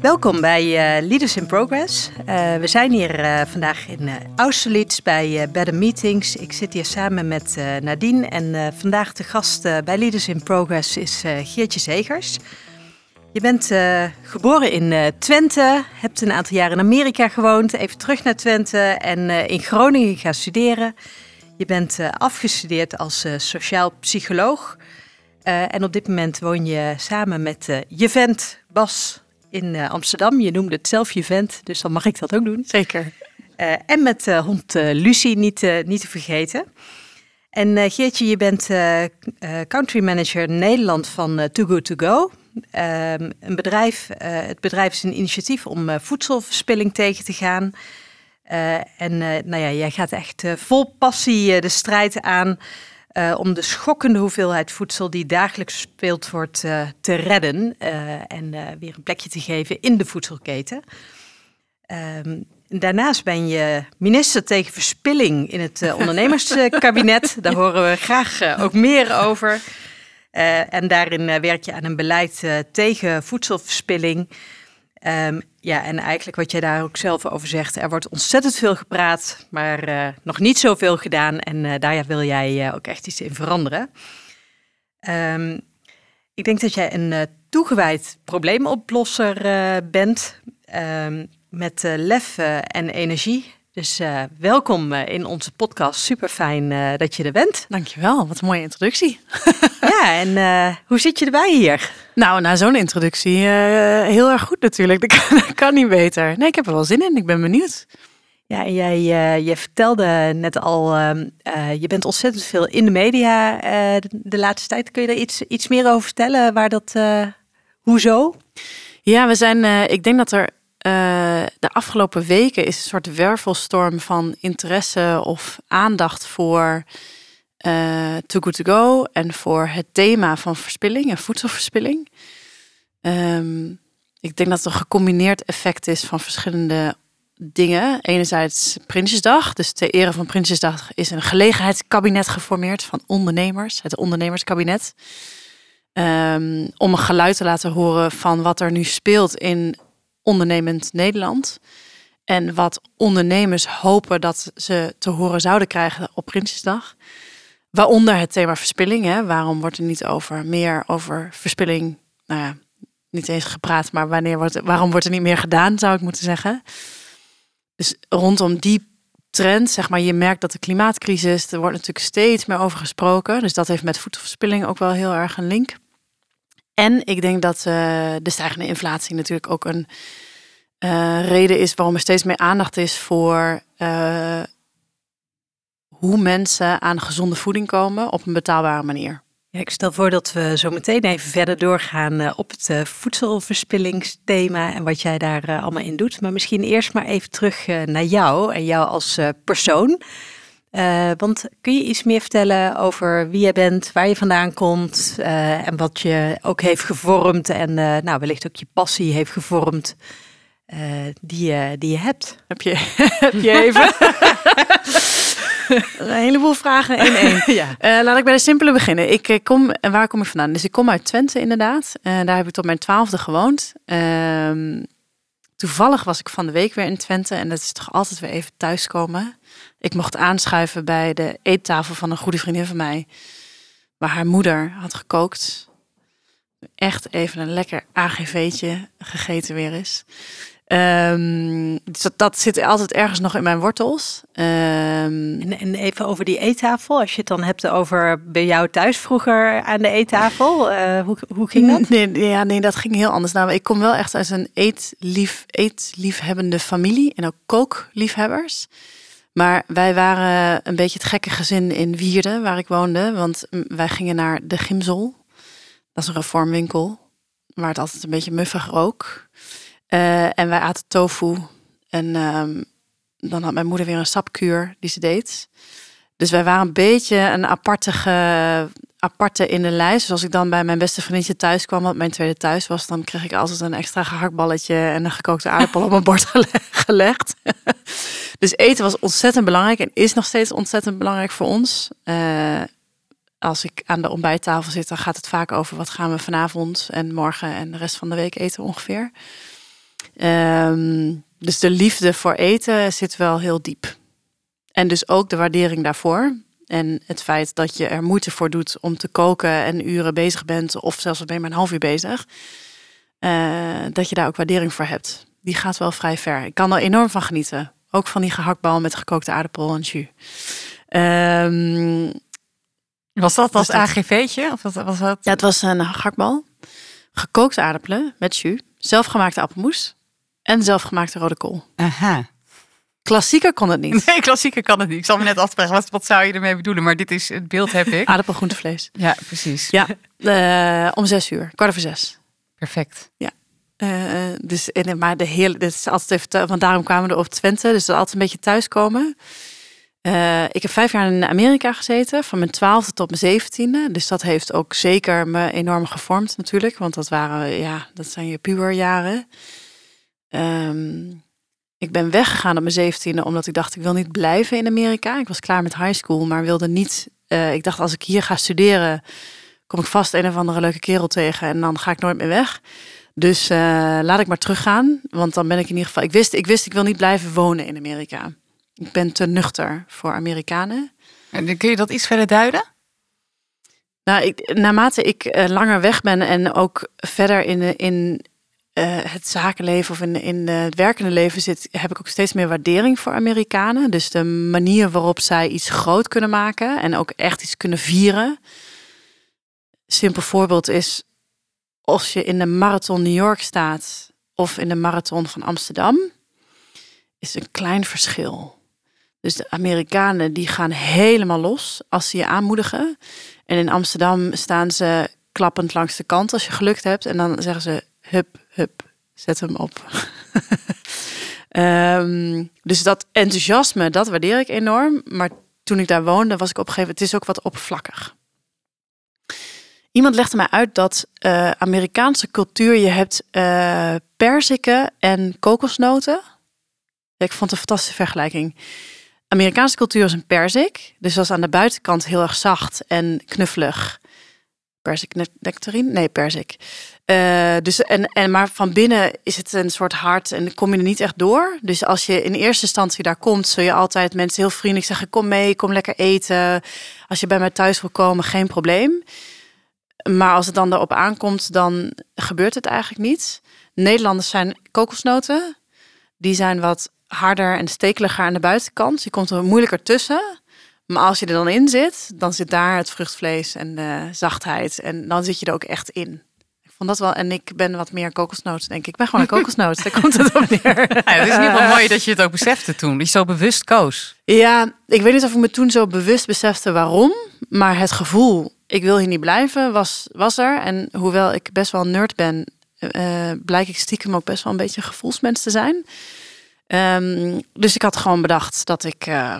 Welkom bij eh, Leaders in Progress. Eh, we zijn hier eh, vandaag in Austerlitz bij Better Meetings. Ik zit hier samen met Nadine en vandaag de gast bij Leaders in Progress is Geertje Zegers. Je bent geboren in Twente, hebt een aantal jaar in Amerika gewoond, even terug naar Twente en in Groningen gaan studeren. Je bent afgestudeerd als sociaal psycholoog. En op dit moment woon je samen met je vent Bas in eh, Amsterdam. Je noemde het zelf je vent, dus dan mag ik dat ook doen. Zeker. Eh, en met eh, hond Lucie niet, niet te vergeten. En Geertje, je bent country manager Nederland van Too Good To Go. Ehm, een bedrijf, het bedrijf is een initiatief om voedselverspilling tegen te gaan. En nou ja, jij gaat echt vol passie de strijd aan eh, om de schokkende hoeveelheid voedsel die dagelijks verspeeld wordt eh, te redden eh, en weer een plekje te geven in de voedselketen. Ehm, daarnaast ben je minister tegen verspilling in het ondernemerskabinet. Daar horen we graag ook meer over. En daarin werk je aan een beleid tegen voedselverspilling. Ehm, ja, en eigenlijk wat jij daar ook zelf over zegt, er wordt ontzettend veel gepraat, maar eh, nog niet zoveel gedaan. En eh, daar wil jij eh, ook echt iets in veranderen. Ehm, ik denk dat jij een toegewijd probleemoplosser bent ehm, met lef en energie. Dus eh, welkom eh, in onze podcast. Super fijn eh, dat je er bent. Dankjewel, wat een mooie introductie. ja, en hoe zit je erbij hier? Nou, na zo'n introductie heel erg goed natuurlijk. Dat kan, dat kan niet beter. Nee, ik heb er wel zin in. Ik ben benieuwd. Ja, en jij je vertelde net al, uh, je bent ontzettend veel in de media de, de, laatste tijd. Kun je daar iets, iets meer over vertellen? Waar dat, hoezo? Ja, we zijn, ik denk dat er de afgelopen weken is een soort wervelstorm van interesse of aandacht voor Too Good To Go en voor het thema van verspilling en voedselverspilling. Um, ik denk dat het een gecombineerd effect is van verschillende dingen. Enerzijds Prinsjesdag. Dus ter ere van Prinsjesdag is een gelegenheidskabinet geformeerd van ondernemers. Het ondernemerskabinet. Um, om een geluid te laten horen van wat er nu speelt in ondernemend Nederland. En wat ondernemers hopen dat ze te horen zouden krijgen op Prinsjesdag. Waaronder het thema verspilling. Hè? Waarom wordt er niet over meer over verspilling? Nou ja, niet eens gepraat, maar wanneer wordt, waarom wordt er niet meer gedaan, zou ik moeten zeggen. Dus rondom die trend, zeg maar, je merkt dat de klimaatcrisis, er wordt natuurlijk steeds meer over gesproken. Dus dat heeft met voedselverspilling ook wel heel erg een link. En ik denk dat uh, de stijgende inflatie natuurlijk ook een uh, reden is waarom er steeds meer aandacht is voor uh, hoe mensen aan gezonde voeding komen op een betaalbare manier. Ja, ik stel voor dat we zo meteen even verder doorgaan op het voedselverspillingsthema en wat jij daar allemaal in doet. Maar misschien eerst maar even terug naar jou en jou als persoon. Want kun je iets meer vertellen over wie je bent, waar je vandaan komt en wat je ook heeft gevormd en nou, wellicht ook je passie heeft gevormd die, je, die je hebt? Heb je, heb je even? een heleboel vragen in één. ja. uh, laat ik bij de simpele beginnen. Ik kom, en waar kom ik vandaan? Dus ik kom uit Twente inderdaad. Uh, daar heb ik tot mijn twaalfde gewoond. Ehm, toevallig was ik van de week weer in Twente. En dat is toch altijd weer even thuiskomen. Ik mocht aanschuiven bij de eettafel van een goede vriendin van mij. Waar haar moeder had gekookt. echt even een lekker AGV'tje gegeten weer is. Ehm, dus dat, dat zit altijd ergens nog in mijn wortels. Ehm, En, en even over die eettafel. Als je het dan hebt over bij jou thuis vroeger aan de eettafel. eh, hoe, hoe ging dat? Nee, nee, ja, nee, dat ging heel anders. Nou, ik kom wel echt uit een eetlief, eetliefhebbende familie en ook kookliefhebbers. Maar wij waren een beetje het gekke gezin in Wierden, waar ik woonde. Want mm, wij gingen naar de Gimsel. Dat is een reformwinkel, waar het altijd een beetje muffig rook. Eh, en wij aten tofu. En ehm, dan had mijn moeder weer een sapkuur die ze deed. Dus wij waren een beetje een aparte, ge- aparte in de lijst. Dus als ik dan bij mijn beste vriendje thuis kwam, wat mijn tweede thuis was, dan kreeg ik altijd een extra gehaktballetje en een gekookte aardappel op mijn bord gele- gelegd. Dus eten was ontzettend belangrijk en is nog steeds ontzettend belangrijk voor ons. Eh, als ik aan de ontbijttafel zit, dan gaat het vaak over wat gaan we vanavond en morgen en de rest van de week eten ongeveer. Ehm, dus de liefde voor eten zit wel heel diep. En dus ook de waardering daarvoor. En het feit dat je er moeite voor doet om te koken en uren bezig bent, of zelfs ben je maar een half uur bezig, eh, dat je daar ook waardering voor hebt. Die gaat wel vrij ver. Ik kan er enorm van genieten. Ook van die gehaktbal met gekookte aardappel en jus. Ehm, Was dat als AGV'tje? Of was dat, was dat? ja, het was een gehaktbal, gekookte aardappelen met jus, zelfgemaakte appelmoes en zelfgemaakte rode kool. Aha. Klassieker kon het niet. Nee, klassieker kan het niet. Ik zal me net afvragen, wat, wat zou je ermee bedoelen? Maar dit is, het beeld heb ik. Aardappel, groente, vlees. Ja, precies. Ja, eh, om zes uur, kwart over zes. Perfect. Eh, dus, en, maar de hele, is altijd even, want daarom kwamen we op Twente, dus dat altijd een beetje thuiskomen. Eh ik heb vijf jaar in Amerika gezeten, van mijn twaalfde tot mijn zeventiende. Dus dat heeft ook zeker me enorm gevormd natuurlijk, want dat waren, ja, dat zijn je puberjaren. Ehm ik ben weggegaan op mijn zeventiende, omdat ik dacht, ik wil niet blijven in Amerika. Ik was klaar met high school, maar wilde niet, eh, ik dacht als ik hier ga studeren, kom ik vast een of andere leuke kerel tegen en dan ga ik nooit meer weg. Dus eh, laat ik maar teruggaan. Want dan ben ik in ieder geval. Ik wist, ik wist, ik wil niet blijven wonen in Amerika. Ik ben te nuchter voor Amerikanen. En kun je dat iets verder duiden? Nou, ik, naarmate ik eh, langer weg ben en ook verder in, in eh, het zakenleven of in, in het werkende leven zit, heb ik ook steeds meer waardering voor Amerikanen. Dus de manier waarop zij iets groot kunnen maken en ook echt iets kunnen vieren. Simpel voorbeeld is als je in de marathon New York staat of in de marathon van Amsterdam, is een klein verschil. Dus de Amerikanen die gaan helemaal los als ze je aanmoedigen. En in Amsterdam staan ze klappend langs de kant als je gelukt hebt. En dan zeggen ze, hup, hup, zet hem op. Ehm, dus dat enthousiasme, dat waardeer ik enorm. Maar toen ik daar woonde, was ik op een gegeven moment, het is ook wat oppervlakkig. Iemand legde mij uit dat eh, Amerikaanse cultuur, je hebt eh perziken en kokosnoten. Ik vond het een fantastische vergelijking. Amerikaanse cultuur is een perzik. Dus dat is aan de buitenkant heel erg zacht en knuffelig. Perzik ne- nectarine? Nee, perzik. Eh, dus, en, en, maar van binnen is het een soort hart en kom je er niet echt door. Dus als je in eerste instantie daar komt, zul je altijd mensen heel vriendelijk zeggen: Kom mee, kom lekker eten. Als je bij mij thuis wil komen, geen probleem. Maar als het dan erop aankomt, dan gebeurt het eigenlijk niet. Nederlanders zijn kokosnoten. Die zijn wat harder en stekeliger aan de buitenkant. Je komt er moeilijker tussen. Maar als je er dan in zit, dan zit daar het vruchtvlees en de zachtheid. En dan zit je er ook echt in. Ik vond dat wel. En ik ben wat meer kokosnoot, denk ik. Ik ben gewoon een kokosnoot. Daar komt het op neer. Ja, het is in ieder geval mooi dat je het ook besefte toen. Dat je zo bewust koos. Ja, ik weet niet of ik me toen zo bewust besefte waarom. Maar het gevoel, ik wil hier niet blijven, was, was er. En hoewel ik best wel een nerd ben, blijk ik stiekem ook best wel een beetje een gevoelsmens te zijn. Ehm, dus ik had gewoon bedacht dat ik eh,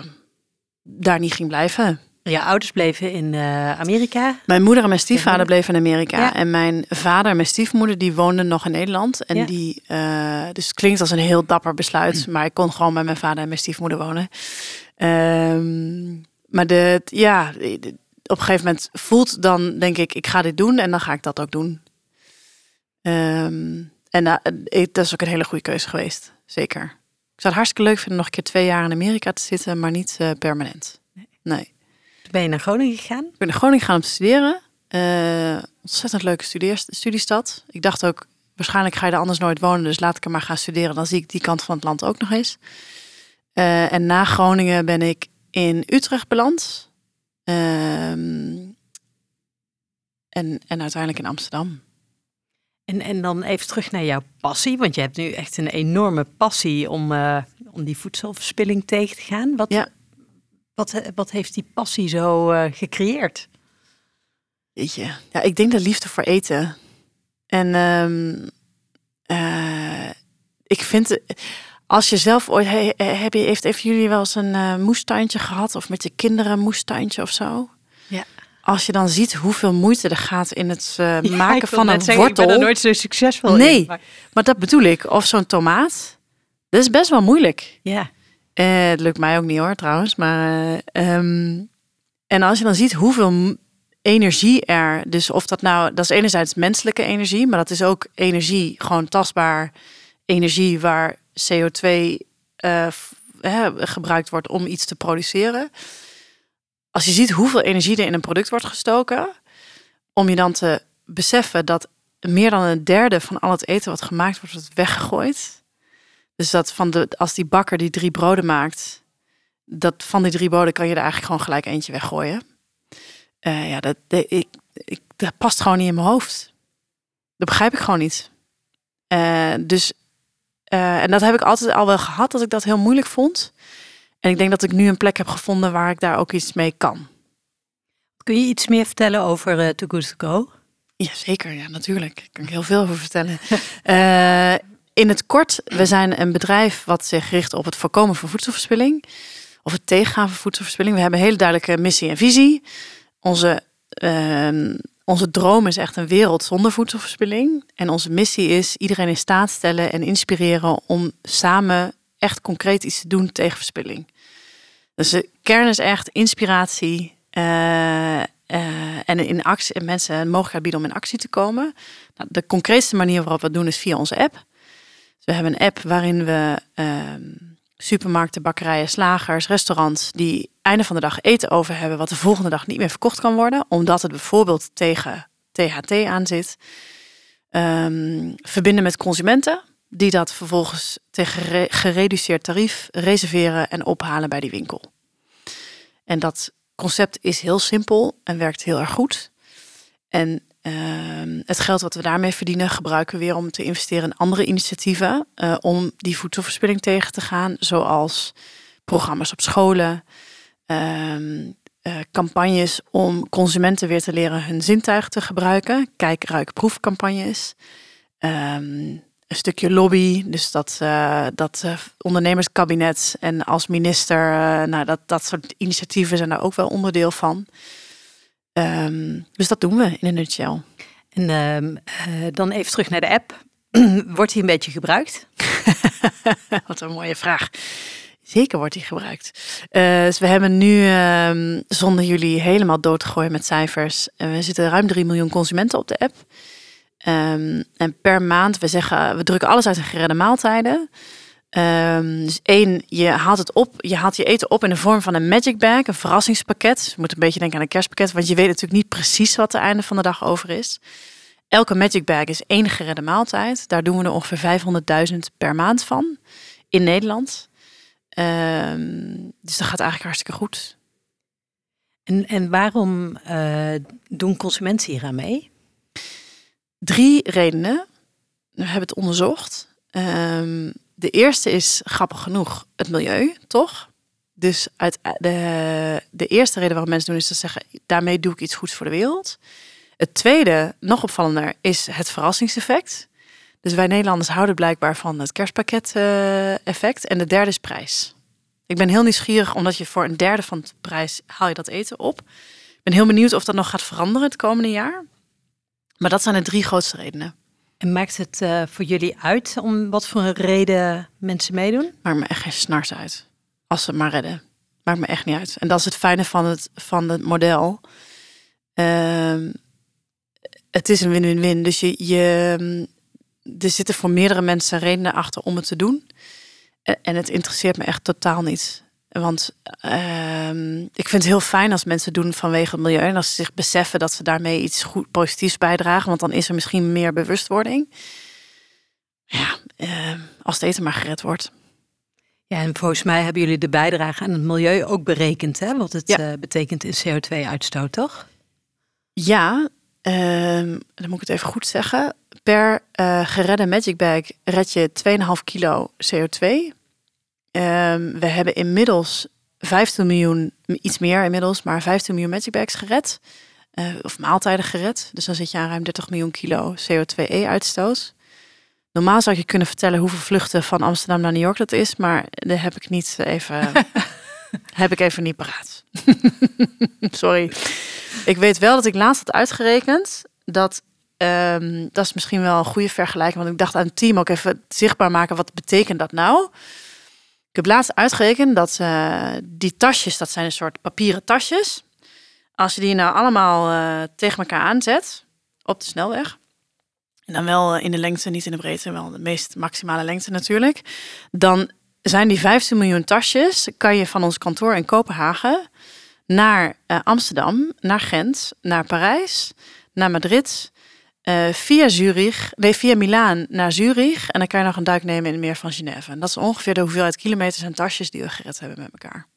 daar niet ging blijven. Je ouders bleven in eh, Amerika. Mijn moeder en mijn stiefvader bleven in Amerika. Ja. En mijn vader en mijn stiefmoeder die woonden nog in Nederland. En Ja. die, dus het klinkt als een heel dapper besluit. Maar ik kon gewoon bij mijn vader en mijn stiefmoeder wonen. Ehm, maar de, ja, de- op een gegeven moment voelt dan, denk ik, ik ga dit doen. En dan ga ik dat ook doen. Ehm, en eh, dat is ook een hele goede keuze geweest. Zeker. Ik zou het hartstikke leuk vinden nog een keer twee jaar in Amerika te zitten. Maar niet eh, permanent. Nee. Toen ben je naar Groningen gegaan. Ik ben naar Groningen gaan om te studeren. Eh, ontzettend leuke studeer, studiestad. Ik dacht ook, waarschijnlijk ga je er anders nooit wonen, dus laat ik er maar gaan studeren. Dan zie ik die kant van het land ook nog eens. En na Groningen ben ik in Utrecht beland. Ehm, en, en uiteindelijk in Amsterdam. En, en dan even terug naar jouw passie, want je hebt nu echt een enorme passie om, eh, om die voedselverspilling tegen te gaan. Wat, Ja. wat, eh, wat heeft die passie zo eh, gecreëerd? Weet je, ja, ik denk de liefde voor eten. En ehm, eh, ik vind, als je zelf ooit, he- he- heb je, heeft even jullie wel eens een eh, moestuintje gehad of met je kinderen een moestuintje of zo? Ja. Als je dan ziet hoeveel moeite er gaat in het eh, maken van een Ik wortel. ben er nooit zo succesvol Nee. in. maar- Maar dat bedoel ik. Of zo'n tomaat. Dat is best wel moeilijk. Ja, Eh, het lukt mij ook niet hoor, trouwens. Maar, eh, ehm, en als je dan ziet hoeveel energie er... Dus of dat nou... Dat is enerzijds menselijke energie. Maar dat is ook energie, gewoon tastbaar energie... waar CO2 eh, f- hè, gebruikt wordt om iets te produceren. Als je ziet hoeveel energie er in een product wordt gestoken... om je dan te beseffen dat meer dan een derde van al het eten wat gemaakt wordt... wordt weggegooid... Dus dat van de, als die bakker die drie broden maakt, dat van die drie broden kan je er eigenlijk gewoon gelijk eentje weggooien. Eh, ja, dat, ik, ik, dat past gewoon niet in mijn hoofd. Dat begrijp ik gewoon niet. Eh, dus, eh, en dat heb ik altijd al wel gehad, dat ik dat heel moeilijk vond. En ik denk dat ik nu een plek heb gevonden waar ik daar ook iets mee kan. kun je iets meer vertellen over eh Too Good To Go? Jazeker, ja, natuurlijk. Daar kan ik heel veel over vertellen. Eh, in het kort, we zijn een bedrijf wat zich richt op het voorkomen van voedselverspilling. Of het tegengaan van voedselverspilling. We hebben een hele duidelijke missie en visie. Onze, ehm, onze droom is echt een wereld zonder voedselverspilling. En onze missie is iedereen in staat stellen en inspireren om samen echt concreet iets te doen tegen verspilling. Dus de kern is echt inspiratie, eh, eh, en in actie en mensen een mogelijkheid bieden om in actie te komen. Nou, de concreetste manier waarop we het doen is via onze app. Dus we hebben een app waarin we ehm, supermarkten, bakkerijen, slagers, restaurants die einde van de dag eten over hebben wat de volgende dag niet meer verkocht kan worden, omdat het bijvoorbeeld tegen THT aan zit. Ehm, verbinden met consumenten die dat vervolgens tegen gere- gereduceerd tarief reserveren en ophalen bij die winkel. En dat concept is heel simpel en werkt heel erg goed. En ehm, het geld wat we daarmee verdienen gebruiken we weer om te investeren in andere initiatieven eh, om die voedselverspilling tegen te gaan, zoals programma's op scholen, ehm, eh, campagnes om consumenten weer te leren hun zintuigen te gebruiken, kijk, ruik, proefcampagnes. Ehm, een stukje lobby, dus dat, eh, dat ondernemerskabinet en als minister, nou, dat, dat soort initiatieven zijn daar ook wel onderdeel van. Ehm, dus dat doen we in een nutshell. En ehm, eh, dan even terug naar de app. Wordt die een beetje gebruikt? Wat een mooie vraag. Zeker wordt die gebruikt. Eh, dus we hebben nu, ehm, zonder jullie helemaal dood te gooien met cijfers, eh, we zitten ruim 3 miljoen consumenten op de app. En per maand, we zeggen, we drukken alles uit in geredde maaltijden. Ehm, dus één, je haalt het op, je haalt je eten op in de vorm van een magic bag, een verrassingspakket. Je moet een beetje denken aan een kerstpakket, want je weet natuurlijk niet precies wat het einde van de dag over is. Elke magic bag is één geredde maaltijd. Daar doen we er ongeveer 500.000 per maand van in Nederland. Ehm, dus dat gaat eigenlijk hartstikke goed. En, en waarom eh, doen consumenten hier aan mee? Drie redenen. We hebben het onderzocht. Ehm, de eerste is grappig genoeg het milieu, toch? Dus uit de, de eerste reden waarom mensen doen is te zeggen, daarmee doe ik iets goeds voor de wereld. Het tweede, nog opvallender, is het verrassingseffect. Dus wij Nederlanders houden blijkbaar van het kerstpakket eh. En de derde is prijs. Ik ben heel nieuwsgierig, omdat je voor een derde van de prijs haal je dat eten op. Ik ben heel benieuwd of dat nog gaat veranderen het komende jaar. Maar dat zijn de drie grootste redenen. En maakt het eh, voor jullie uit om wat voor een reden mensen meedoen? Maakt me echt geen snars uit. Als ze het maar redden. Maakt me echt niet uit. En dat is het fijne van het, van het model. Ehm, het is een win-win-win. Dus je, je, er zitten voor meerdere mensen redenen achter om het te doen. En, en het interesseert me echt totaal niet Want ehm, ik vind het heel fijn als mensen doen vanwege het milieu. En als ze zich beseffen dat ze daarmee iets goed positiefs bijdragen. Want dan is er misschien meer bewustwording. Ja, ehm, als het eten maar gered wordt. Ja, en volgens mij hebben jullie de bijdrage aan het milieu ook berekend, hè? Wat het Ja. eh, betekent in CO2-uitstoot, toch? Ja, ehm, dan moet ik het even goed zeggen. Per eh, geredde Magic Bag red je 2,5 kilo CO2. Ehm, we hebben inmiddels 15 miljoen, iets meer inmiddels, maar 15 miljoen Magic Bags gered. Eh, of maaltijden gered. Dus dan zit je aan ruim 30 miljoen kilo CO2-uitstoot. Normaal zou ik je kunnen vertellen hoeveel vluchten van Amsterdam naar New York dat is, maar dat heb ik niet even, heb ik even niet paraat. Sorry. Ik weet wel dat ik laatst had uitgerekend dat ehm, dat is misschien wel een goede vergelijking, want ik dacht aan het team ook even zichtbaar maken wat betekent dat nou. Ik heb laatst uitgerekend dat eh, die tasjes, dat zijn een soort papieren tasjes. Als je die nou allemaal eh, tegen elkaar aanzet op de snelweg, en dan wel in de lengte, niet in de breedte, wel de meest maximale lengte natuurlijk, dan zijn die 15 miljoen tasjes, kan je van ons kantoor in Kopenhagen naar eh, Amsterdam, naar Gent, naar Parijs, naar Madrid, eh, via Zurich, nee, via Milaan naar Zurich. En dan kan je nog een duik nemen in het meer van Genève. En dat is ongeveer de hoeveelheid kilometers en tasjes die we gered hebben met elkaar.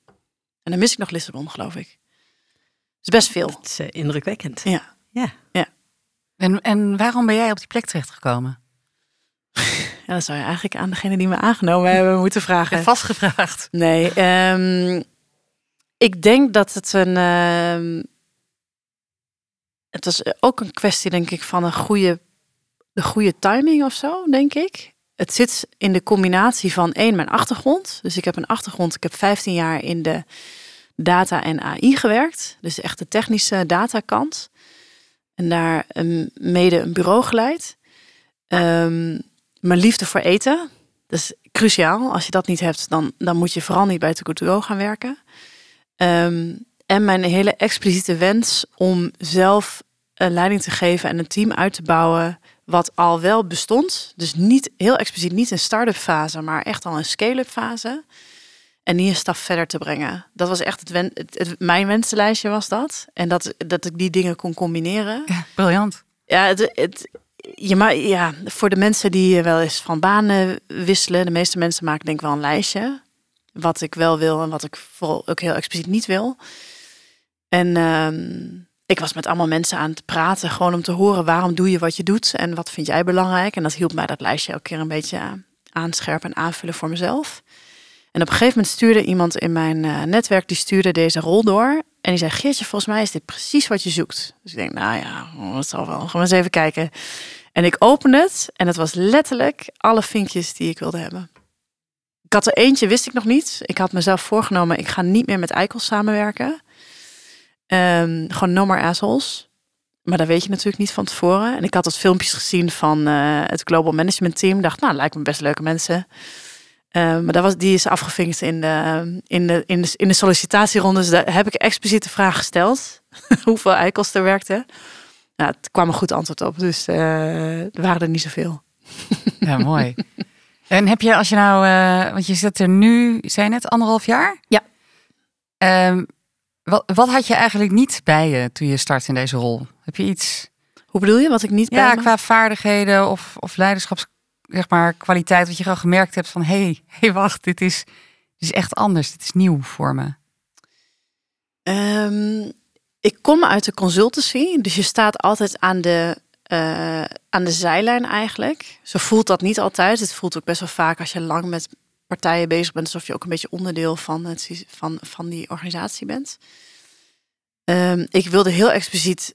En dan mis ik nog Lissabon, geloof ik. Dat is best veel. Het is eh, indrukwekkend. Ja. En, en waarom ben jij op die plek terechtgekomen? ja, dat zou je eigenlijk aan degene die me aangenomen hebben moeten Ik vragen. heb vastgevraagd. Nee, ehm, ik denk dat het een. ehm, het was ook een kwestie, denk ik, van een goede, de goede timing of zo, denk ik. Het zit in de combinatie van één, mijn achtergrond. Dus ik heb een achtergrond, ik heb 15 jaar in de data en AI gewerkt. Dus echt de technische datakant. En daar um, mede een bureau geleid. Ehm, mijn liefde voor eten. Dat is cruciaal. Als je dat niet hebt, dan, dan moet je vooral niet bij To Go gaan werken. Ehm, en mijn hele expliciete wens om zelf een leiding te geven en een team uit te bouwen wat al wel bestond. Dus niet heel expliciet niet een start-up fase, maar echt al een scale-up fase. En die een stap verder te brengen. Dat was echt het, wen, het, het- mijn wensenlijstje was dat. En dat, dat ik die dingen kon combineren. Ja, briljant. Ja, het, het, je ma ja, voor de mensen die wel eens van banen wisselen, de meeste mensen maken denk ik wel een lijstje. Wat ik wel wil en wat ik vooral ook heel expliciet niet wil. En ehm, ik was met allemaal mensen aan het praten, gewoon om te horen waarom doe je wat je doet en wat vind jij belangrijk. En dat hielp mij dat lijstje elke keer een beetje aanscherpen en aanvullen voor mezelf. En op een gegeven moment stuurde iemand in mijn eh, netwerk, die stuurde deze rol door. En die zei, Geertje, volgens mij is dit precies wat je zoekt. Dus ik denk, nou ja, dat zal wel. Gaan eens even kijken. En ik open het en het was letterlijk alle vinkjes die ik wilde hebben. Ik had er eentje, wist ik nog niet. Ik had mezelf voorgenomen, ik ga niet meer met eikels samenwerken. Ehm, gewoon no more assholes. Maar dat weet je natuurlijk niet van tevoren. En ik had wat filmpjes gezien van eh, het Global Management Team. Dacht, nou, lijkt me best leuke mensen. Uh, maar dat was, die is afgevinkt in de, in de, in de, in de sollicitatieronde. Dus daar heb ik expliciet de vraag gesteld. hoeveel eikels er werkten. Nou, het kwam een goed antwoord op. Dus uh, er waren er niet zoveel. Ja, mooi. en heb je, als je nou, uh, want je zit er nu, zijn net anderhalf jaar? Ja. Um, wat, wat had je eigenlijk niet bij je toen je start in deze rol? Heb je iets? Hoe bedoel je? Wat ik niet ja, bij qua vaardigheden of, of leiderschaps zeg maar, kwaliteit, wat je al gemerkt hebt van hé, hey, hey, wacht, dit is, dit is echt anders, dit is nieuw voor me? Um, ik kom uit de consultancy, dus je staat altijd aan de, uh, aan de zijlijn eigenlijk. Zo voelt dat niet altijd. Het voelt ook best wel vaak als je lang met partijen bezig bent, alsof je ook een beetje onderdeel van, het, van, van die organisatie bent. Um, ik wilde heel expliciet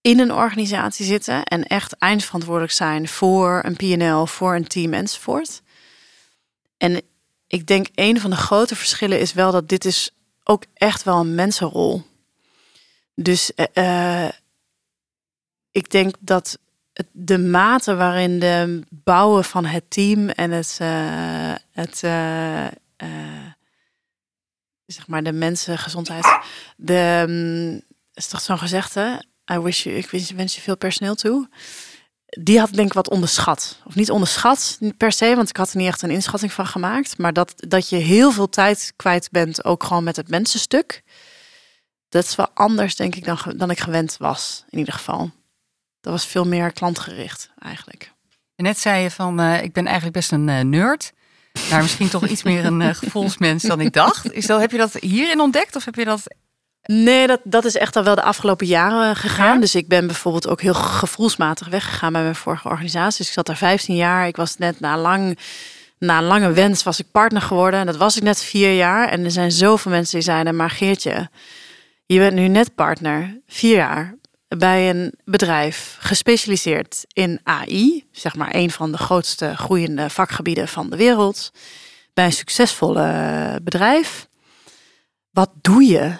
in een organisatie zitten en echt eindverantwoordelijk zijn voor een PNL, voor een team enzovoort. En ik denk een van de grote verschillen is wel dat dit is ook echt wel een mensenrol. Dus uh, ik denk dat de mate waarin de bouwen van het team en het, uh, het uh, zeg maar de mensengezondheid, de um, is toch zo'n gezegde? I wish you, ik wens, je veel personeel toe. die had denk ik wat onderschat. Of niet onderschat per se, want ik had er niet echt een inschatting van gemaakt. Maar dat, dat je heel veel tijd kwijt bent, ook gewoon met het mensenstuk. Dat is wel anders, denk ik, dan, dan ik gewend was, in ieder geval. Dat was veel meer klantgericht, eigenlijk. En net zei je van, uh, ik ben eigenlijk best een uh, nerd. Maar misschien toch iets meer een uh, gevoelsmens dan ik dacht. Is dat, heb je dat hierin ontdekt of heb je dat Nee, dat, dat is echt al wel de afgelopen jaren gegaan. Dus ik ben bijvoorbeeld ook heel gevoelsmatig weggegaan bij mijn vorige organisatie. Dus ik zat daar 15 jaar. Ik was net na lang, na een lange wens was ik partner geworden. En dat was ik net vier jaar. En er zijn zoveel mensen die zeiden, maar Geertje, je bent nu net partner, vier jaar, bij een bedrijf gespecialiseerd in AI. Zeg maar een van de grootste groeiende vakgebieden van de wereld. Bij een succesvolle bedrijf. Wat doe je?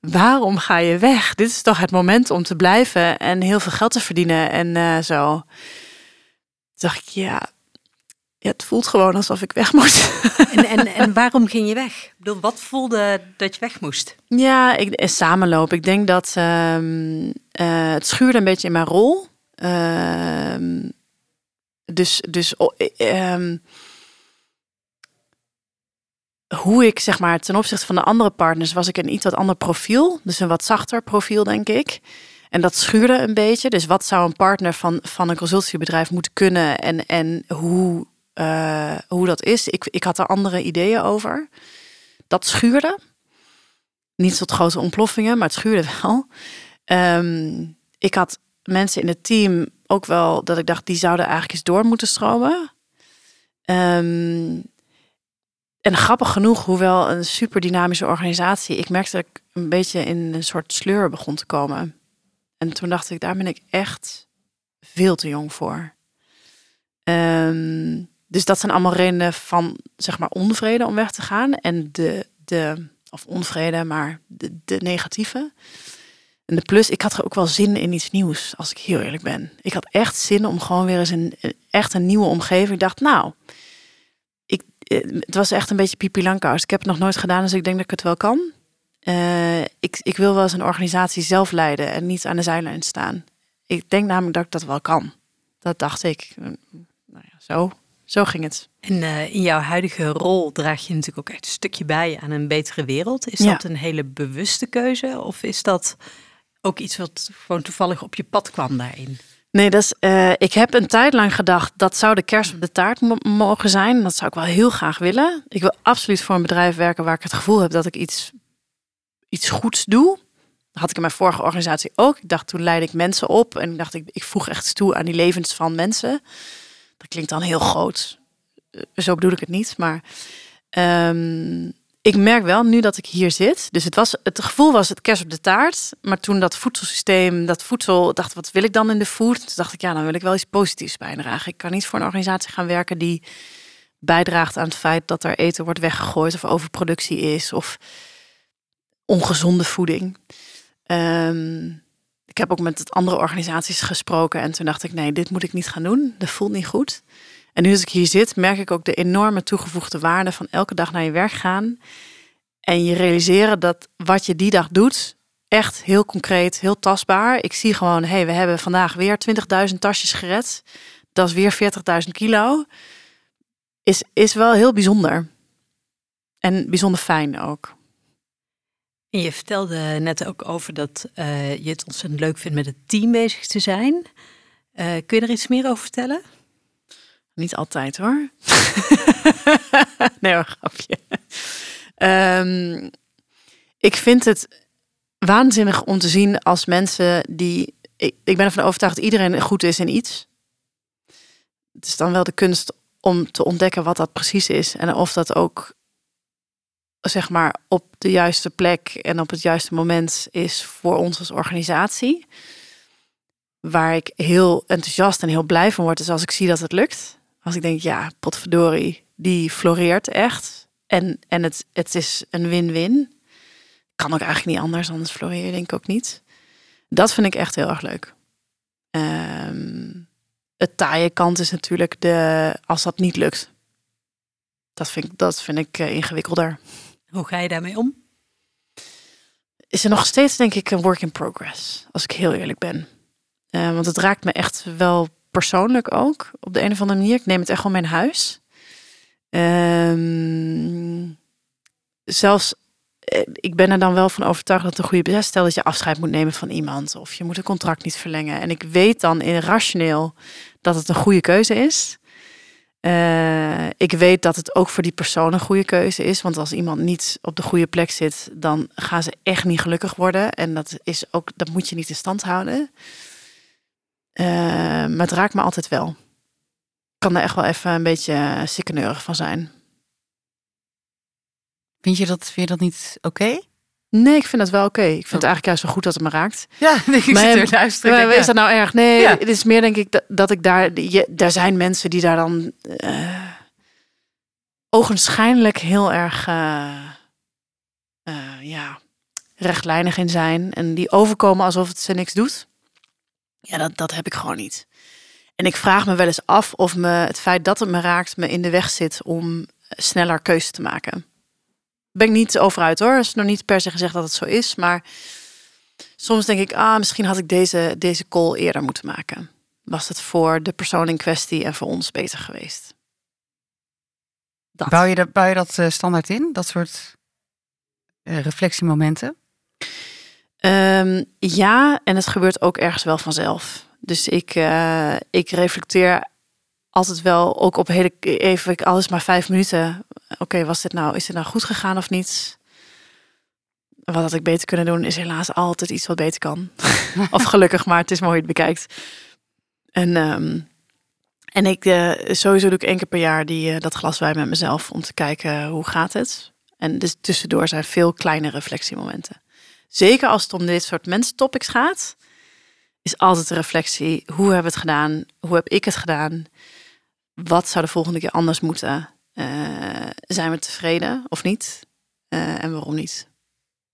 waarom ga je weg? Dit is toch het moment om te blijven en heel veel geld te verdienen en uh, zo. Dacht ik, ja, ja, het voelt gewoon alsof ik weg moest. En, en, en waarom ging je weg? Ik bedoel, wat voelde dat je weg moest? Ja, ik, eh, samenloop. Ik denk dat um, uh, het schuurde een beetje in mijn rol. Uh, dus dus um, hoe ik zeg maar ten opzichte van de andere partners was ik een iets wat ander profiel. Dus een wat zachter profiel, denk ik. En dat schuurde een beetje. Dus wat zou een partner van, van een consultiebedrijf moeten kunnen en, en hoe, uh, hoe dat is. Ik, ik had er andere ideeën over. Dat schuurde. Niet tot grote ontploffingen, maar het schuurde wel. Um, ik had mensen in het team ook wel dat ik dacht, die zouden eigenlijk eens door moeten stromen. Um, en grappig genoeg, hoewel een super dynamische organisatie, ik merkte dat ik een beetje in een soort sleur begon te komen. En toen dacht ik, daar ben ik echt veel te jong voor. Um, dus dat zijn allemaal redenen van, zeg maar, onvrede om weg te gaan. En de, de of onvrede, maar de, de negatieve. En de plus, ik had er ook wel zin in iets nieuws, als ik heel eerlijk ben. Ik had echt zin om gewoon weer eens een, echt een nieuwe omgeving. Ik dacht, nou, eh, het was echt een beetje Pipi Langkous. Ik heb het nog nooit gedaan, dus ik denk dat ik het wel kan. Uh, ik, ik wil wel eens een organisatie zelf leiden en niet aan de zijlijn staan. Ik denk namelijk dat ik dat wel kan. Dat dacht ik. Nou ja, zo, zo ging het. En uh, in jouw huidige rol draag je natuurlijk ook echt een stukje bij aan een betere wereld. Is dat een hele bewuste keuze of is dat ook iets wat gewoon toevallig op je pad kwam daarin? Nee, dat is, uh, ik heb een tijd lang gedacht dat zou de kerst op de taart mogen zijn. Dat zou ik wel heel graag willen. Ik wil absoluut voor een bedrijf werken waar ik het gevoel heb dat ik iets, iets goeds doe. Dat had ik in mijn vorige organisatie ook. Ik dacht toen leidde ik mensen op en ik dacht ik, ik voeg echt toe aan die levens van mensen. Dat klinkt dan heel groot. Eh, zo bedoel ik het niet, maar um, ik merk wel nu dat ik hier zit. Dus het, was, het gevoel was het kerst op de taart. Maar toen dat voedselsysteem, dat voedsel, dacht wat wil ik dan in de food? Toen dacht ik, ja, dan wil ik wel iets positiefs bijdragen. Ik kan niet voor een organisatie gaan werken die bijdraagt aan het feit dat er eten wordt weggegooid of overproductie is of ongezonde voeding. Um, ik heb ook met andere organisaties gesproken en toen dacht ik, nee, dit moet ik niet gaan doen. Dat voelt niet goed. En nu als ik hier zit, merk ik ook de enorme toegevoegde waarde van elke dag naar je werk gaan. En je realiseren dat wat je die dag doet, echt heel concreet, heel tastbaar. Ik zie gewoon, hé, hey, we hebben vandaag weer 20.000 tasjes gered. Dat is weer 40.000 kilo. Is, is wel heel bijzonder. En bijzonder fijn ook. En je vertelde net ook over dat uh, je het ontzettend leuk vindt met het team bezig te zijn. Uh, kun je er iets meer over vertellen? Niet altijd hoor. nee hoor, grapje. Um, ik vind het waanzinnig om te zien als mensen die... Ik, ik ben ervan overtuigd dat iedereen goed is in iets. Het is dan wel de kunst om te ontdekken wat dat precies is. En of dat ook zeg maar op de juiste plek en op het juiste moment is voor ons als organisatie. Waar ik heel enthousiast en heel blij van word, is als ik zie dat het lukt. Als ik denk, ja, potverdorie, die floreert echt. En, en het, het is een win-win. Kan ook eigenlijk niet anders, anders floreer denk ik ook niet. Dat vind ik echt heel erg leuk. Um, het taaie kant is natuurlijk de, als dat niet lukt. Dat vind, dat vind ik uh, ingewikkelder. Hoe ga je daarmee om? Is er nog steeds, denk ik, een work in progress. Als ik heel eerlijk ben. Uh, want het raakt me echt wel persoonlijk ook, op de een of andere manier. Ik neem het echt wel mijn huis. Ehm, zelfs, eh, ik ben er dan wel van overtuigd dat een goede Stel dat je afscheid moet nemen van iemand of je moet een contract niet verlengen. En ik weet dan in rationeel dat het een goede keuze is. Uh, ik weet dat het ook voor die persoon een goede keuze is. Want als iemand niet op de goede plek zit, dan gaan ze echt niet gelukkig worden. En dat, is ook, dat moet je niet in stand houden. Uh, maar het raakt me altijd wel. Ik kan er echt wel even een beetje sikkeneurig van zijn. Vind je dat, vind je dat niet oké? Nee, ik vind dat wel oké. Ik vind het oh. eigenlijk juist zo goed dat het me raakt. Ja, ik maar, zit er luisteren. Is dat nou erg? Nee, het is meer denk ik dat, dat ik daar... Je, daar zijn mensen die daar dan uh, ogenschijnlijk heel erg uh, uh, ja, rechtlijnig in zijn. En die overkomen alsof het ze niks doet. Ja, dat, dat heb ik gewoon niet. En ik vraag me wel eens af of me het feit dat het me raakt me in de weg zit om sneller keuze te maken ben ik niet over uit hoor. Het is nog niet per se gezegd dat het zo is. Maar soms denk ik, ah, misschien had ik deze, deze call eerder moeten maken. Was het voor de persoon in kwestie en voor ons beter geweest? Dat. Bouw, je dat, bouw je dat uh, standaard in? Dat soort uh, reflectiemomenten? Um, ja, en het gebeurt ook ergens wel vanzelf. Dus ik, uh, ik reflecteer altijd wel ook op hele even alles maar vijf minuten. Oké, was dit nou is dit nou goed gegaan of niet? Wat had ik beter kunnen doen is helaas altijd iets wat beter kan. of gelukkig, maar het is mooi het bekijkt. En um, en ik uh, sowieso doe ik één keer per jaar die uh, dat glas wijn met mezelf om te kijken hoe gaat het. En dus tussendoor zijn veel kleine reflectiemomenten. Zeker als het om dit soort mensentopics gaat, is altijd de reflectie: hoe hebben we het gedaan? Hoe heb ik het gedaan? Wat zou de volgende keer anders moeten? Uh, zijn we tevreden of niet? Uh, en waarom niet?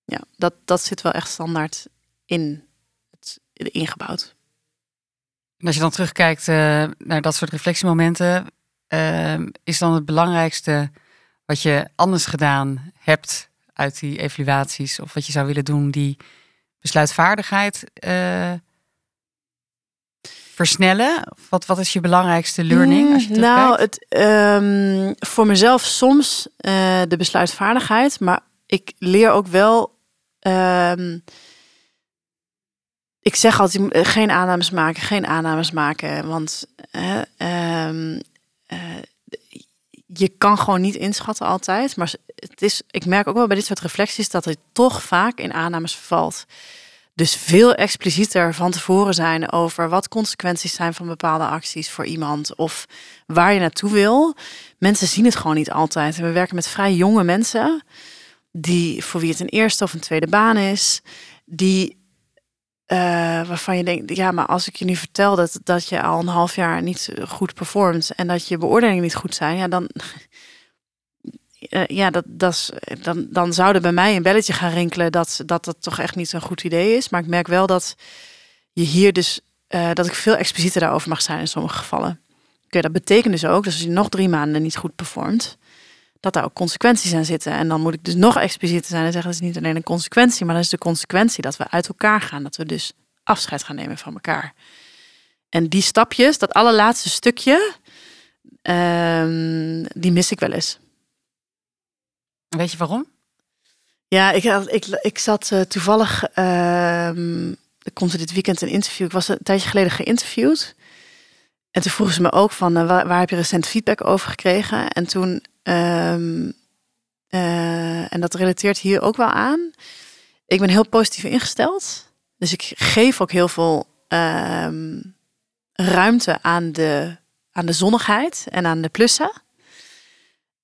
Ja, dat, dat zit wel echt standaard in het ingebouwd. En als je dan terugkijkt uh, naar dat soort reflectiemomenten, is dan het belangrijkste wat je anders gedaan hebt uit die evaluaties, of wat je zou willen doen, die besluitvaardigheid versnellen? Wat, wat is je belangrijkste learning? Als je nou, het, um, voor mezelf soms uh, de besluitvaardigheid, maar ik leer ook wel. Um, ik zeg altijd eh, geen aannames maken, geen aannames maken, want uh, um, uh, je kan gewoon niet inschatten altijd. Maar het is, ik merk ook wel bij dit soort reflecties dat het toch vaak in aannames valt. Dus veel explicieter van tevoren zijn over wat consequenties zijn van bepaalde acties voor iemand of waar je naartoe wil. Mensen zien het gewoon niet altijd. we werken met vrij jonge mensen, die voor wie het een eerste of een tweede baan is, die uh, waarvan je denkt, ja, maar als ik je nu vertel dat, dat je al een half jaar niet goed performt en dat je beoordelingen niet goed zijn, ja, dan, uh, ja, dat, dat is, dan, dan zou er bij mij een belletje gaan rinkelen dat, dat dat toch echt niet zo'n goed idee is. Maar ik merk wel dat je hier dus, uh, dat ik veel explicieter daarover mag zijn in sommige gevallen. Dat betekent dus ook dat als je nog drie maanden niet goed performt, dat daar ook consequenties aan zitten. En dan moet ik dus nog explicieter zijn en zeggen, dat is niet alleen een consequentie, maar dat is de consequentie dat we uit elkaar gaan. Dat we dus afscheid gaan nemen van elkaar. En die stapjes, dat allerlaatste stukje, uh, die mis ik wel eens. Weet je waarom? Ja, ik, ik, ik zat uh, toevallig. Uh, er komt dit weekend een interview. Ik was een tijdje geleden geïnterviewd. En toen vroegen ze me ook van uh, waar, waar, heb je recent feedback over gekregen? En toen. Um, en dat relateert hier ook wel aan. Ik ben heel positief ingesteld. Dus ik geef ook heel veel ehm, ruimte aan de, aan de zonnigheid en aan de plussen.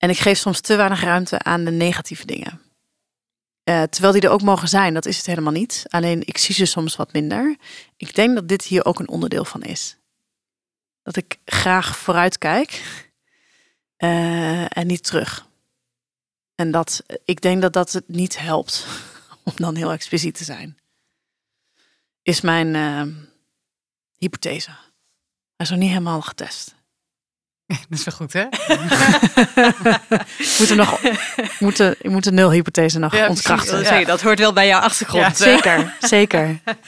En ik geef soms te weinig ruimte aan de negatieve dingen. Uh, terwijl die er ook mogen zijn, dat is het helemaal niet. Alleen ik zie ze soms wat minder. Ik denk dat dit hier ook een onderdeel van is. Dat ik graag vooruit kijk uh, en niet terug. En dat ik denk dat dat het niet helpt om dan heel expliciet te zijn. Is mijn uh, hypothese. Hij is nog niet helemaal getest. Dat is wel goed, hè? moeten nog moeten, moet de nulhypothese nog ja, ontkrachten. Ja. Dat hoort wel bij jouw achtergrond. zeker, zeker.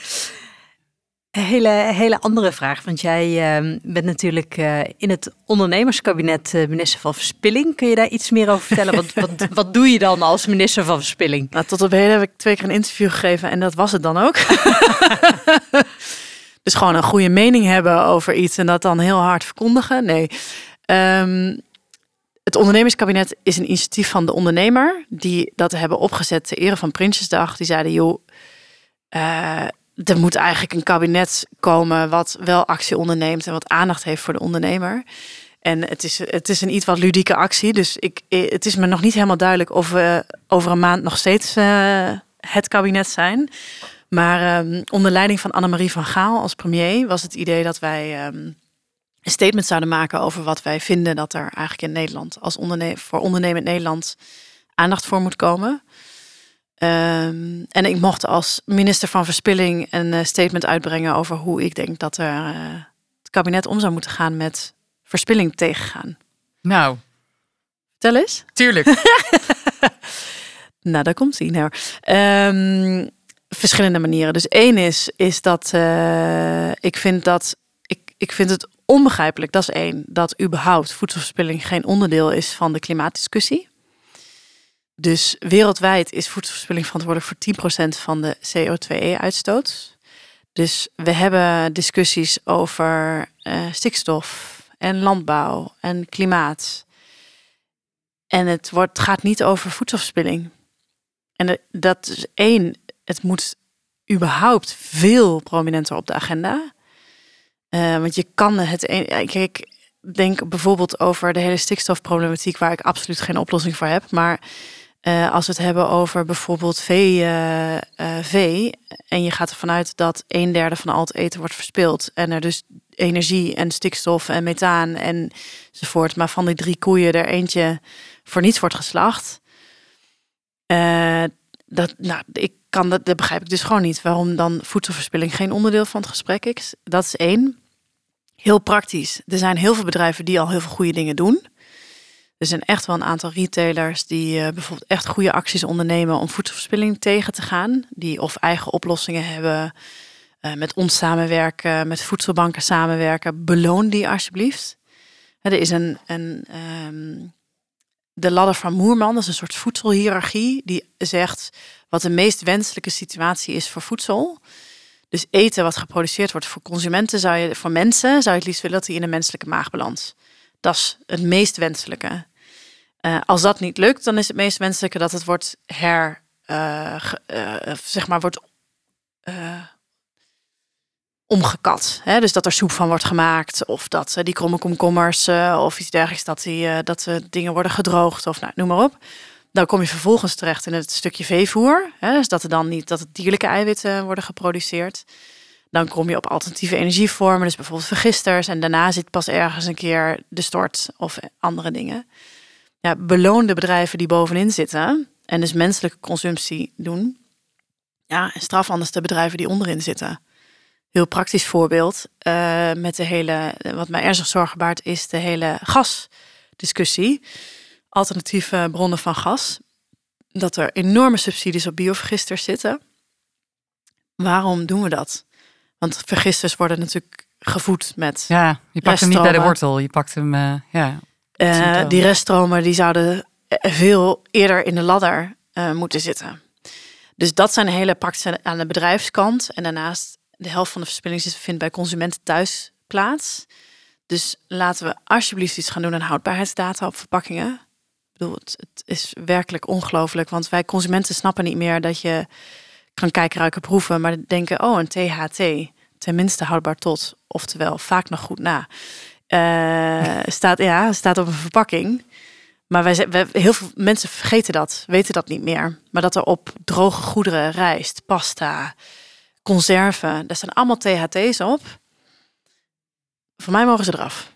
Een hele, hele andere vraag, want jij uh, bent natuurlijk uh, in het ondernemerskabinet uh, minister van Verspilling. Kun je daar iets meer over vertellen? wat, wat, wat doe je dan als minister van Verspilling? Nou, tot op heden heb ik twee keer een interview gegeven en dat was het dan ook. dus gewoon een goede mening hebben over iets en dat dan heel hard verkondigen. Nee. Um, het ondernemerskabinet is een initiatief van de ondernemer die dat hebben opgezet ter ere van Prinsjesdag. Die zeiden, joh, er moet eigenlijk een kabinet komen wat wel actie onderneemt en wat aandacht heeft voor de ondernemer. En het is, het is een iets wat ludieke actie. Dus ik, het is me nog niet helemaal duidelijk of we over een maand nog steeds uh, het kabinet zijn. Maar um, onder leiding van Annemarie van Gaal als premier was het idee dat wij um, een statement zouden maken over wat wij vinden dat er eigenlijk in Nederland als onderne voor ondernemend Nederland aandacht voor moet komen. Um, en ik mocht als minister van Verspilling een uh, statement uitbrengen over hoe ik denk dat er, uh, het kabinet om zou moeten gaan met verspilling tegengaan. Nou, tel eens. Tuurlijk. nou, daar komt ie. Nou, um, verschillende manieren. Dus één is, is dat uh, ik vind dat ik, vind het onbegrijpelijk, dat is één, dat überhaupt voedselverspilling geen onderdeel is van de klimaatdiscussie. Dus wereldwijd is voedselverspilling verantwoordelijk voor 10% van de CO2-uitstoot. Dus we hebben discussies over uh, stikstof en landbouw en klimaat. En het wordt, gaat niet over voedselverspilling. En dat is één, het moet überhaupt veel prominenter op de agenda. Uh, want je kan het. Kijk, denk bijvoorbeeld over de hele stikstofproblematiek, waar ik absoluut geen oplossing voor heb. Maar uh, als we het hebben over bijvoorbeeld vee, uh, vee, en je gaat ervan uit dat een derde van al het eten wordt verspild, en er dus energie en stikstof en methaan enzovoort, maar van die drie koeien er eentje voor niets wordt geslacht. dat, nou, ik kan dat, dat begrijp ik dus gewoon niet. Waarom dan voedselverspilling geen onderdeel van het gesprek is. Dat is één. Heel praktisch. Er zijn heel veel bedrijven die al heel veel goede dingen doen. Er zijn echt wel een aantal retailers die uh, bijvoorbeeld echt goede acties ondernemen om voedselverspilling tegen te gaan. Die of eigen oplossingen hebben, uh, met ons samenwerken, met voedselbanken samenwerken. Beloon die alsjeblieft. er is een, een um, de ladder van Moerman, dat is een soort voedselhierarchie, die zegt wat de meest wenselijke situatie is voor voedsel. Dus eten wat geproduceerd wordt voor consumenten, zou je, voor mensen, zou je het liefst willen dat die in een menselijke maag belandt. Dat is het meest wenselijke. Uh, als dat niet lukt, dan is het meest wenselijke dat het wordt her, uh, uh, zeg maar, wordt omgekat. Hè? Dus dat er soep van wordt gemaakt, of dat die kromme komkommers of iets dergelijks, dat, die, dat dingen worden gedroogd, of nou, noem maar op. Dan kom je vervolgens terecht in het stukje veevoer. Hè? Dus dat er dan niet dat het dierlijke eiwitten worden geproduceerd. Dan kom je op alternatieve energievormen, dus bijvoorbeeld vergisters. En daarna zit pas ergens een keer de stort of andere dingen ja, beloon de bedrijven die bovenin zitten en dus menselijke consumptie doen. Ja, en straf anders de bedrijven die onderin zitten. Heel praktisch voorbeeld uh, met de hele, wat mij ernstig zorgen baart, is de hele gasdiscussie. Alternatieve bronnen van gas. Dat er enorme subsidies op biovergisters zitten. Waarom doen we dat? Want vergisters worden natuurlijk gevoed met. Ja, je pakt hem niet bij de wortel, je pakt hem. Uh, ja, uh, die reststromen die zouden veel eerder in de ladder uh, moeten zitten. Dus dat zijn hele praktische aan de bedrijfskant. En daarnaast de helft van de verspilling vindt bij consumenten thuis plaats. Dus laten we alsjeblieft iets gaan doen aan houdbaarheidsdata op verpakkingen. Bedoel, het, het is werkelijk ongelooflijk. Want wij consumenten snappen niet meer dat je kan kijken, ruiken, proeven. Maar denken, oh, een THT, tenminste houdbaar tot. Oftewel, vaak nog goed na. Uh, staat, ja, staat op een verpakking. Maar wij, wij, heel veel mensen vergeten dat, weten dat niet meer. Maar dat er op droge goederen, rijst, pasta, conserven, daar staan allemaal THT's op. Voor mij mogen ze eraf.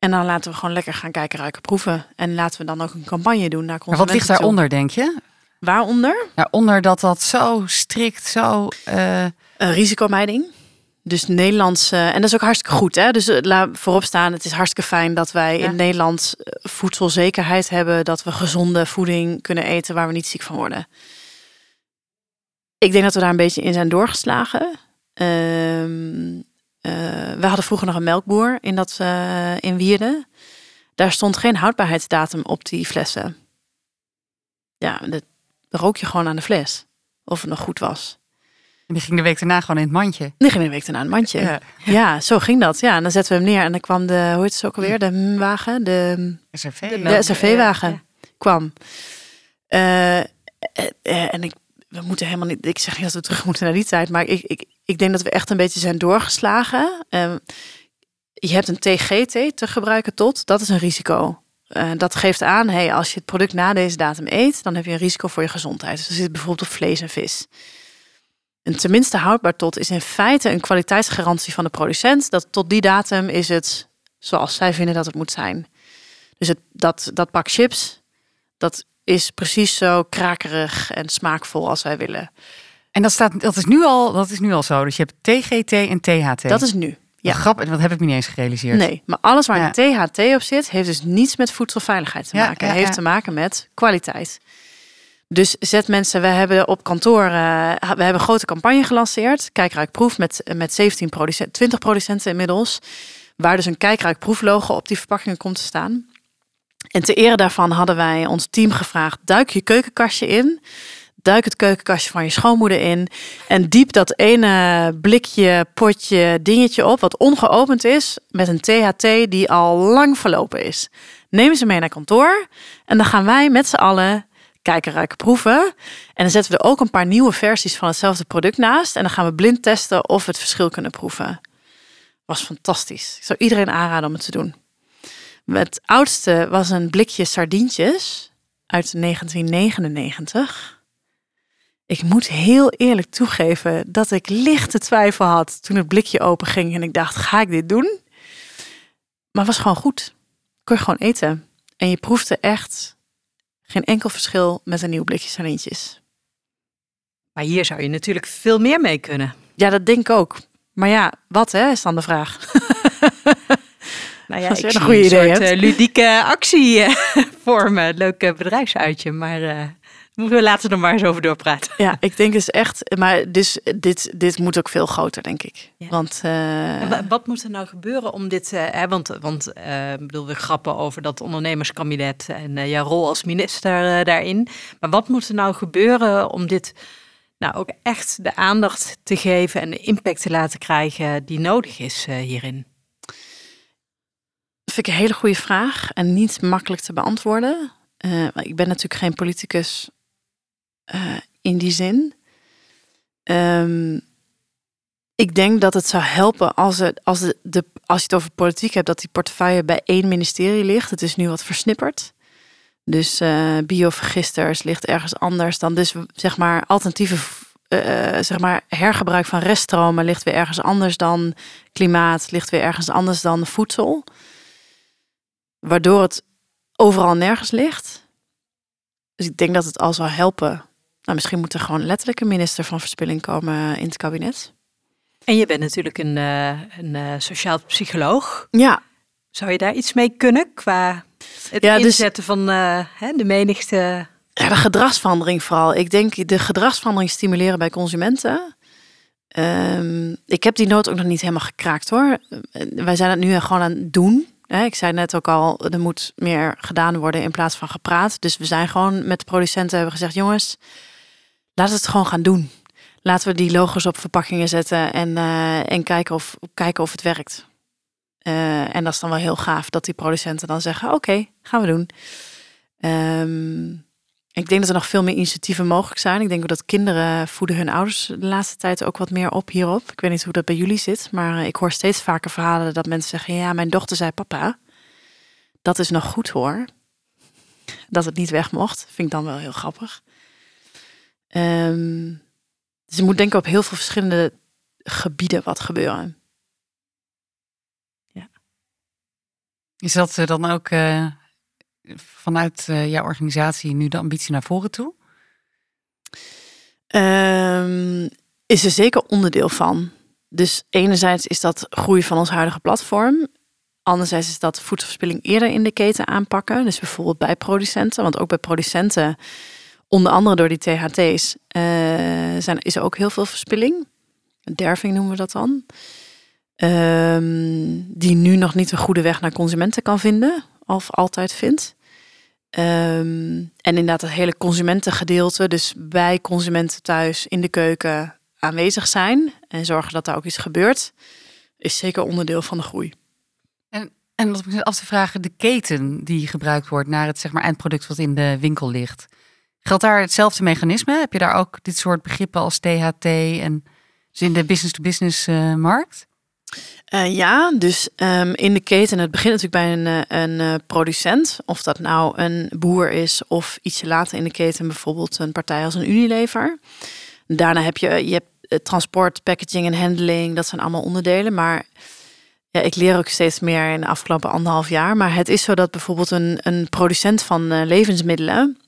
En dan laten we gewoon lekker gaan kijken, ruiken, proeven. En laten we dan ook een campagne doen naar consumenten. Maar wat ligt daaronder, denk je? Waaronder? Ja, onder dat dat zo strikt, zo... Uh... risicomijding. Dus Nederlands, en dat is ook hartstikke goed. Hè? Dus uh, laat voorop staan, het is hartstikke fijn dat wij in Nederland uh, voedselzekerheid hebben. Dat we gezonde voeding kunnen eten waar we niet ziek van worden. Ik denk dat we daar een beetje in zijn doorgeslagen. Ehm, eh, we hadden vroeger nog een melkboer in, dat, uh, in Wierden. Daar stond geen houdbaarheidsdatum op die flessen. Ja, dat rook je gewoon aan de fles. Of het nog goed was. En die ging de week daarna gewoon in het mandje. Die ging de week daarna in het mandje. Ja. zo ging dat. Ja, en dan zetten we hem neer en dan kwam de, hoe heet het ook alweer? De wagen, de SRV. De, de SRV-wagen kwam. Uh, en ik, we moeten helemaal niet. Ik zeg niet dat we terug moeten naar die tijd, maar ik, ik, ik denk dat we echt een beetje zijn doorgeslagen. Uh, je hebt een TGT te gebruiken tot, dat is een risico. Uh, dat geeft aan, hey, als je het product na deze datum eet, dan heb je een risico voor je gezondheid. Dus zit bijvoorbeeld op vlees en vis. Een tenminste houdbaar tot is in feite een kwaliteitsgarantie van de producent. Dat tot die datum is het zoals zij vinden dat het moet zijn. Dus het, dat, dat pak chips, dat is precies zo krakerig en smaakvol als wij willen. En dat, staat, dat, is nu al, dat is nu al zo. Dus je hebt TGT en THT. Dat is nu. Ja. Grap, wat heb ik me niet eens gerealiseerd. Nee, maar alles waar een THT op zit, heeft dus niets met voedselveiligheid te maken. Ja, heeft te maken met kwaliteit. Dus zet mensen, we hebben op kantoor, uh, we hebben een grote campagne gelanceerd. Kijkruik proef met, met 17 producenten, 20 producenten inmiddels. Waar dus een kijkruik proeflogo op die verpakkingen komt te staan. En ter ere daarvan hadden wij ons team gevraagd: duik je keukenkastje in. Duik het keukenkastje van je schoonmoeder in. En diep dat ene blikje, potje, dingetje op, wat ongeopend is, met een THT die al lang verlopen is. Neem ze mee naar kantoor. En dan gaan wij met z'n allen kijken, ruiken, proeven. En dan zetten we er ook een paar nieuwe versies van hetzelfde product naast. En dan gaan we blind testen of we het verschil kunnen proeven. Was fantastisch. Ik zou iedereen aanraden om het te doen. Het oudste was een blikje sardientjes uit 1999. Ik moet heel eerlijk toegeven dat ik lichte twijfel had toen het blikje open ging en ik dacht, ga ik dit doen? Maar het was gewoon goed. Kon je gewoon eten. En je proefde echt geen enkel verschil met een nieuw blikje sardientjes. Maar hier zou je natuurlijk veel meer mee kunnen. Ja, dat denk ik ook. Maar ja, wat hè, is dan de vraag. Nou ja, Als ik een goede idee soort hebt. Eh, ludieke actie uh, vormen. Leuk bedrijfsuitje, maar uh, moeten we later nog maar eens over doorpraten. Ja, ik denk dus echt, maar dus, dit, dit moet ook veel groter, denk ik. Want, wat moet er nou gebeuren om dit, hè, want, want bedoel, we grappen over dat ondernemerskabinet en jouw rol als minister daarin. Maar wat moet er nou gebeuren om dit nou ook echt de aandacht te geven en de impact te laten krijgen die nodig is hierin? Vind ik een hele goede vraag en niet makkelijk te beantwoorden. Uh, ik ben natuurlijk geen politicus uh, in die zin. Um, ik denk dat het zou helpen als, het, als, de, als je het over politiek hebt, dat die portefeuille bij één ministerie ligt. Het is nu wat versnipperd. Dus uh, biovergisters ligt ergens anders dan. Dus zeg maar alternatieve zeg maar hergebruik van reststromen ligt weer ergens anders dan klimaat, ligt weer ergens anders dan voedsel waardoor het overal nergens ligt. Dus ik denk dat het al zou helpen. Nou, misschien moet er gewoon letterlijk een minister van Verspilling komen in het kabinet. En je bent natuurlijk een, uh, een uh, sociaal psycholoog. Ja. Zou je daar iets mee kunnen qua het ja, dus- inzetten van uh, hè, de menigte? Ja, de gedragsverandering vooral. Ik denk de gedragsverandering stimuleren bij consumenten. Um, ik heb die nood ook nog niet helemaal gekraakt hoor. Wij zijn het nu gewoon aan het doen. Ik zei net ook al, er moet meer gedaan worden in plaats van gepraat. Dus we zijn gewoon met de producenten hebben gezegd, jongens, laten we het gewoon gaan doen. Laten we die logos op verpakkingen zetten en, uh, en kijken, of, kijken of het werkt. Uh, en dat is dan wel heel gaaf dat die producenten dan zeggen, oké, gaan we doen. Um, ik denk dat er nog veel meer initiatieven mogelijk zijn. Ik denk dat kinderen voeden hun ouders de laatste tijd ook wat meer op hierop. Ik weet niet hoe dat bij jullie zit, maar eh, ik hoor steeds vaker verhalen dat mensen zeggen: Ja, mijn dochter zei papa. Dat is nog goed hoor. Dat het niet weg mocht, vind ik dan wel heel grappig. Um, dus er moet denk ik op heel veel verschillende gebieden wat gebeuren. Ja. Is dat eh, dan ook uh, vanuit uh, jouw organisatie nu de ambitie naar voren toe? Um, is er zeker onderdeel van. Dus enerzijds is dat groei van ons huidige platform. Anderzijds is dat voedselverspilling eerder in de keten aanpakken. Dus bijvoorbeeld bij producenten. Want ook bij producenten, onder andere door die THT's, uh, zijn, is er ook heel veel verspilling. derving noemen we dat dan. Ehm, die nu nog niet een goede weg naar consumenten kan vinden, of altijd vindt. Ehm, en inderdaad het hele consumentengedeelte, dus bij consumenten thuis in de keuken aanwezig zijn en zorgen dat daar ook iets gebeurt, is zeker onderdeel van de groei. En, en wat ik me af te vragen, de keten die gebruikt wordt naar het zeg maar, eindproduct wat in de winkel ligt. Geldt daar hetzelfde mechanisme? Heb je daar ook dit soort begrippen als THT en dus in de business-to-business uh, markt? Uh, ja, dus um, in de keten, het begint natuurlijk bij een, eh, een uh, producent. Of dat nou een boer is of ietsje later in de keten bijvoorbeeld een partij als een Unilever. Daarna heb je, je hebt transport, packaging en handling. Dat zijn allemaal onderdelen. Maar ja, ik leer ook steeds meer in de afgelopen anderhalf jaar. Maar het is zo dat bijvoorbeeld een, een producent van levensmiddelen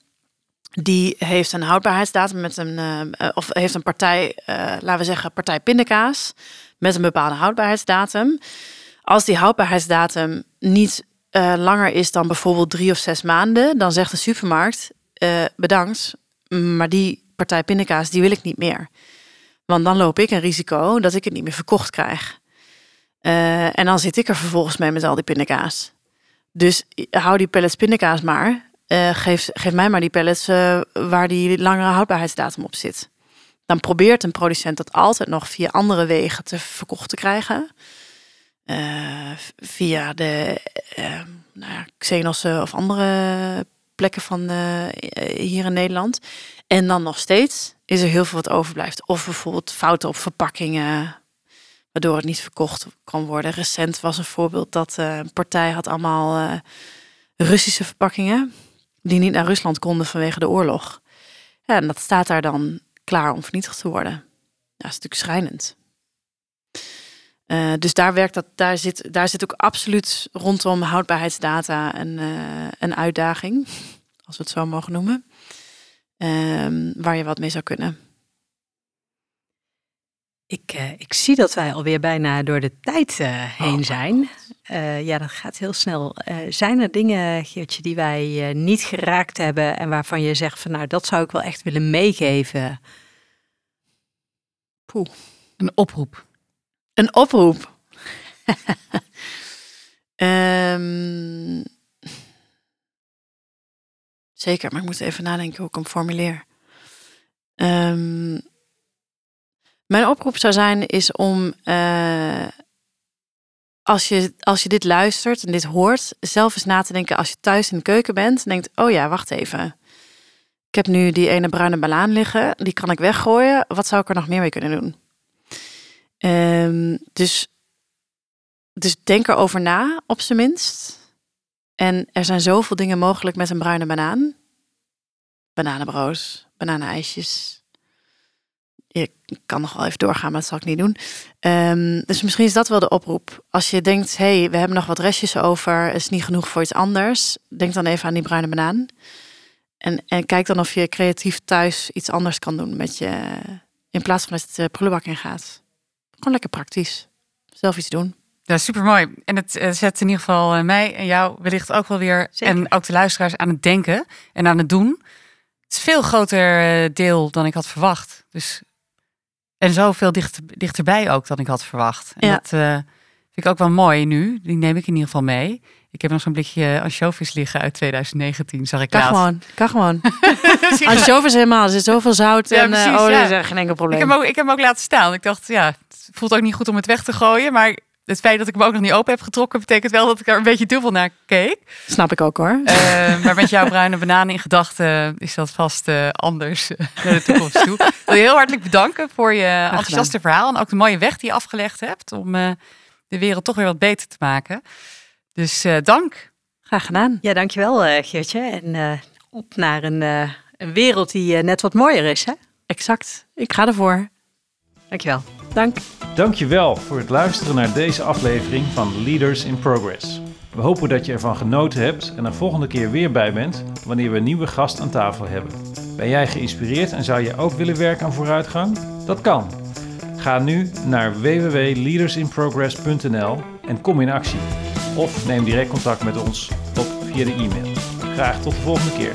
die heeft een houdbaarheidsdatum met een, of heeft een partij, laten we zeggen, partij pindakaas met een bepaalde houdbaarheidsdatum. Als die houdbaarheidsdatum niet uh, langer is dan bijvoorbeeld drie of zes maanden, dan zegt de supermarkt bedankt, maar die partij pindakaas die wil ik niet meer. Want dan loop ik een risico dat ik het niet meer verkocht krijg. en dan zit ik er vervolgens mee met al die pindakaas. Dus hou die pellets pindakaas maar. Geef, geef mij maar die pellets waar die langere houdbaarheidsdatum op zit. Dan probeert een producent dat altijd nog via andere wegen te verkocht te krijgen. Uh, via de nou ja, Xenos of andere plekken van hier in Nederland. En dan nog steeds is er heel veel wat overblijft. Of bijvoorbeeld fouten op verpakkingen, waardoor het niet verkocht kan worden. Recent was een voorbeeld dat een partij had allemaal Russische verpakkingen die niet naar Rusland konden vanwege de oorlog. Ja, en dat staat daar dan klaar om vernietigd te worden. Ja, dat is natuurlijk schrijnend. Uh, dus daar werkt dat, daar zit, daar zit ook absoluut rondom houdbaarheidsdata een, uh, een uitdaging, als we het zo mogen noemen, uh, waar je wat mee zou kunnen. Ik, uh, ik zie dat wij alweer bijna door de tijd heen oh, zijn. Uh, ja, dat gaat heel snel. Zijn er dingen, Geertje, die wij niet geraakt hebben en waarvan je zegt van nou, dat zou ik wel echt willen meegeven? Poeh. Een oproep. Een oproep. um, zeker, maar ik moet even nadenken hoe ik hem formuleer. Um, mijn oproep zou zijn is om als je, als je dit luistert en dit hoort, zelf eens na te denken als je thuis in de keuken bent. En denkt, oh ja, wacht even. Ik heb nu die ene bruine banaan liggen, die kan ik weggooien. Wat zou ik er nog meer mee kunnen doen? Um, dus, dus denk erover na, op zijn minst. En er zijn zoveel dingen mogelijk met een bruine banaan. Bananenbrood, bananenijsjes, ik kan nog wel even doorgaan, maar dat zal ik niet doen. Um, dus misschien is dat wel de oproep. Als je denkt, hé, hey, we hebben nog wat restjes over, is niet genoeg voor iets anders. Denk dan even aan die bruine banaan. En, en kijk dan of je creatief thuis iets anders kan doen met je, in plaats van dat het de prullenbak in gaat. Gewoon lekker praktisch. Zelf iets doen. Ja, super mooi. En het uh, zet in ieder geval uh, mij en jou wellicht ook wel weer, Zeker. en ook de luisteraars aan het denken en aan het doen. Het is veel groter uh, deel dan ik had verwacht. Dus en zoveel dichter, dichterbij ook dan ik had verwacht. En ja. dat uh, vind ik ook wel mooi nu. Die neem ik in ieder geval mee. Ik heb nog zo'n blikje anchovies liggen uit 2019, zag ik kan laatst. gewoon, kan gewoon. anchovies helemaal, er zit zoveel zout ja, en precies, is geen enkel probleem. Ik heb, ook, ik heb hem ook laten staan. Ik dacht, ja, het voelt ook niet goed om het weg te gooien, maar het feit dat ik hem ook nog niet open heb getrokken, betekent wel dat ik er een beetje dubbel naar keek. Snap ik ook hoor. Uh, maar met jouw bruine bananen in gedachten is dat vast uh, anders uh, naar de toekomst toe. Ik wil je heel hartelijk bedanken voor je enthousiaste verhaal en ook de mooie weg die je afgelegd hebt om de wereld toch weer wat beter te maken. Dus dank. Graag gedaan. Ja, dankjewel Geertje. En op naar een, een wereld die net wat mooier is. Hè? Exact. Ik ga ervoor. Dankjewel. Dank. Dankjewel voor het luisteren naar deze aflevering van Leaders in Progress. We hopen dat je ervan genoten hebt en er volgende keer weer bij bent wanneer we een nieuwe gast aan tafel hebben. Ben jij geïnspireerd en zou je ook willen werken aan vooruitgang? Dat kan. Ga nu naar www.leadersinprogress.nl en kom in actie. Of neem direct contact met ons op via de e-mail. Graag tot de volgende keer.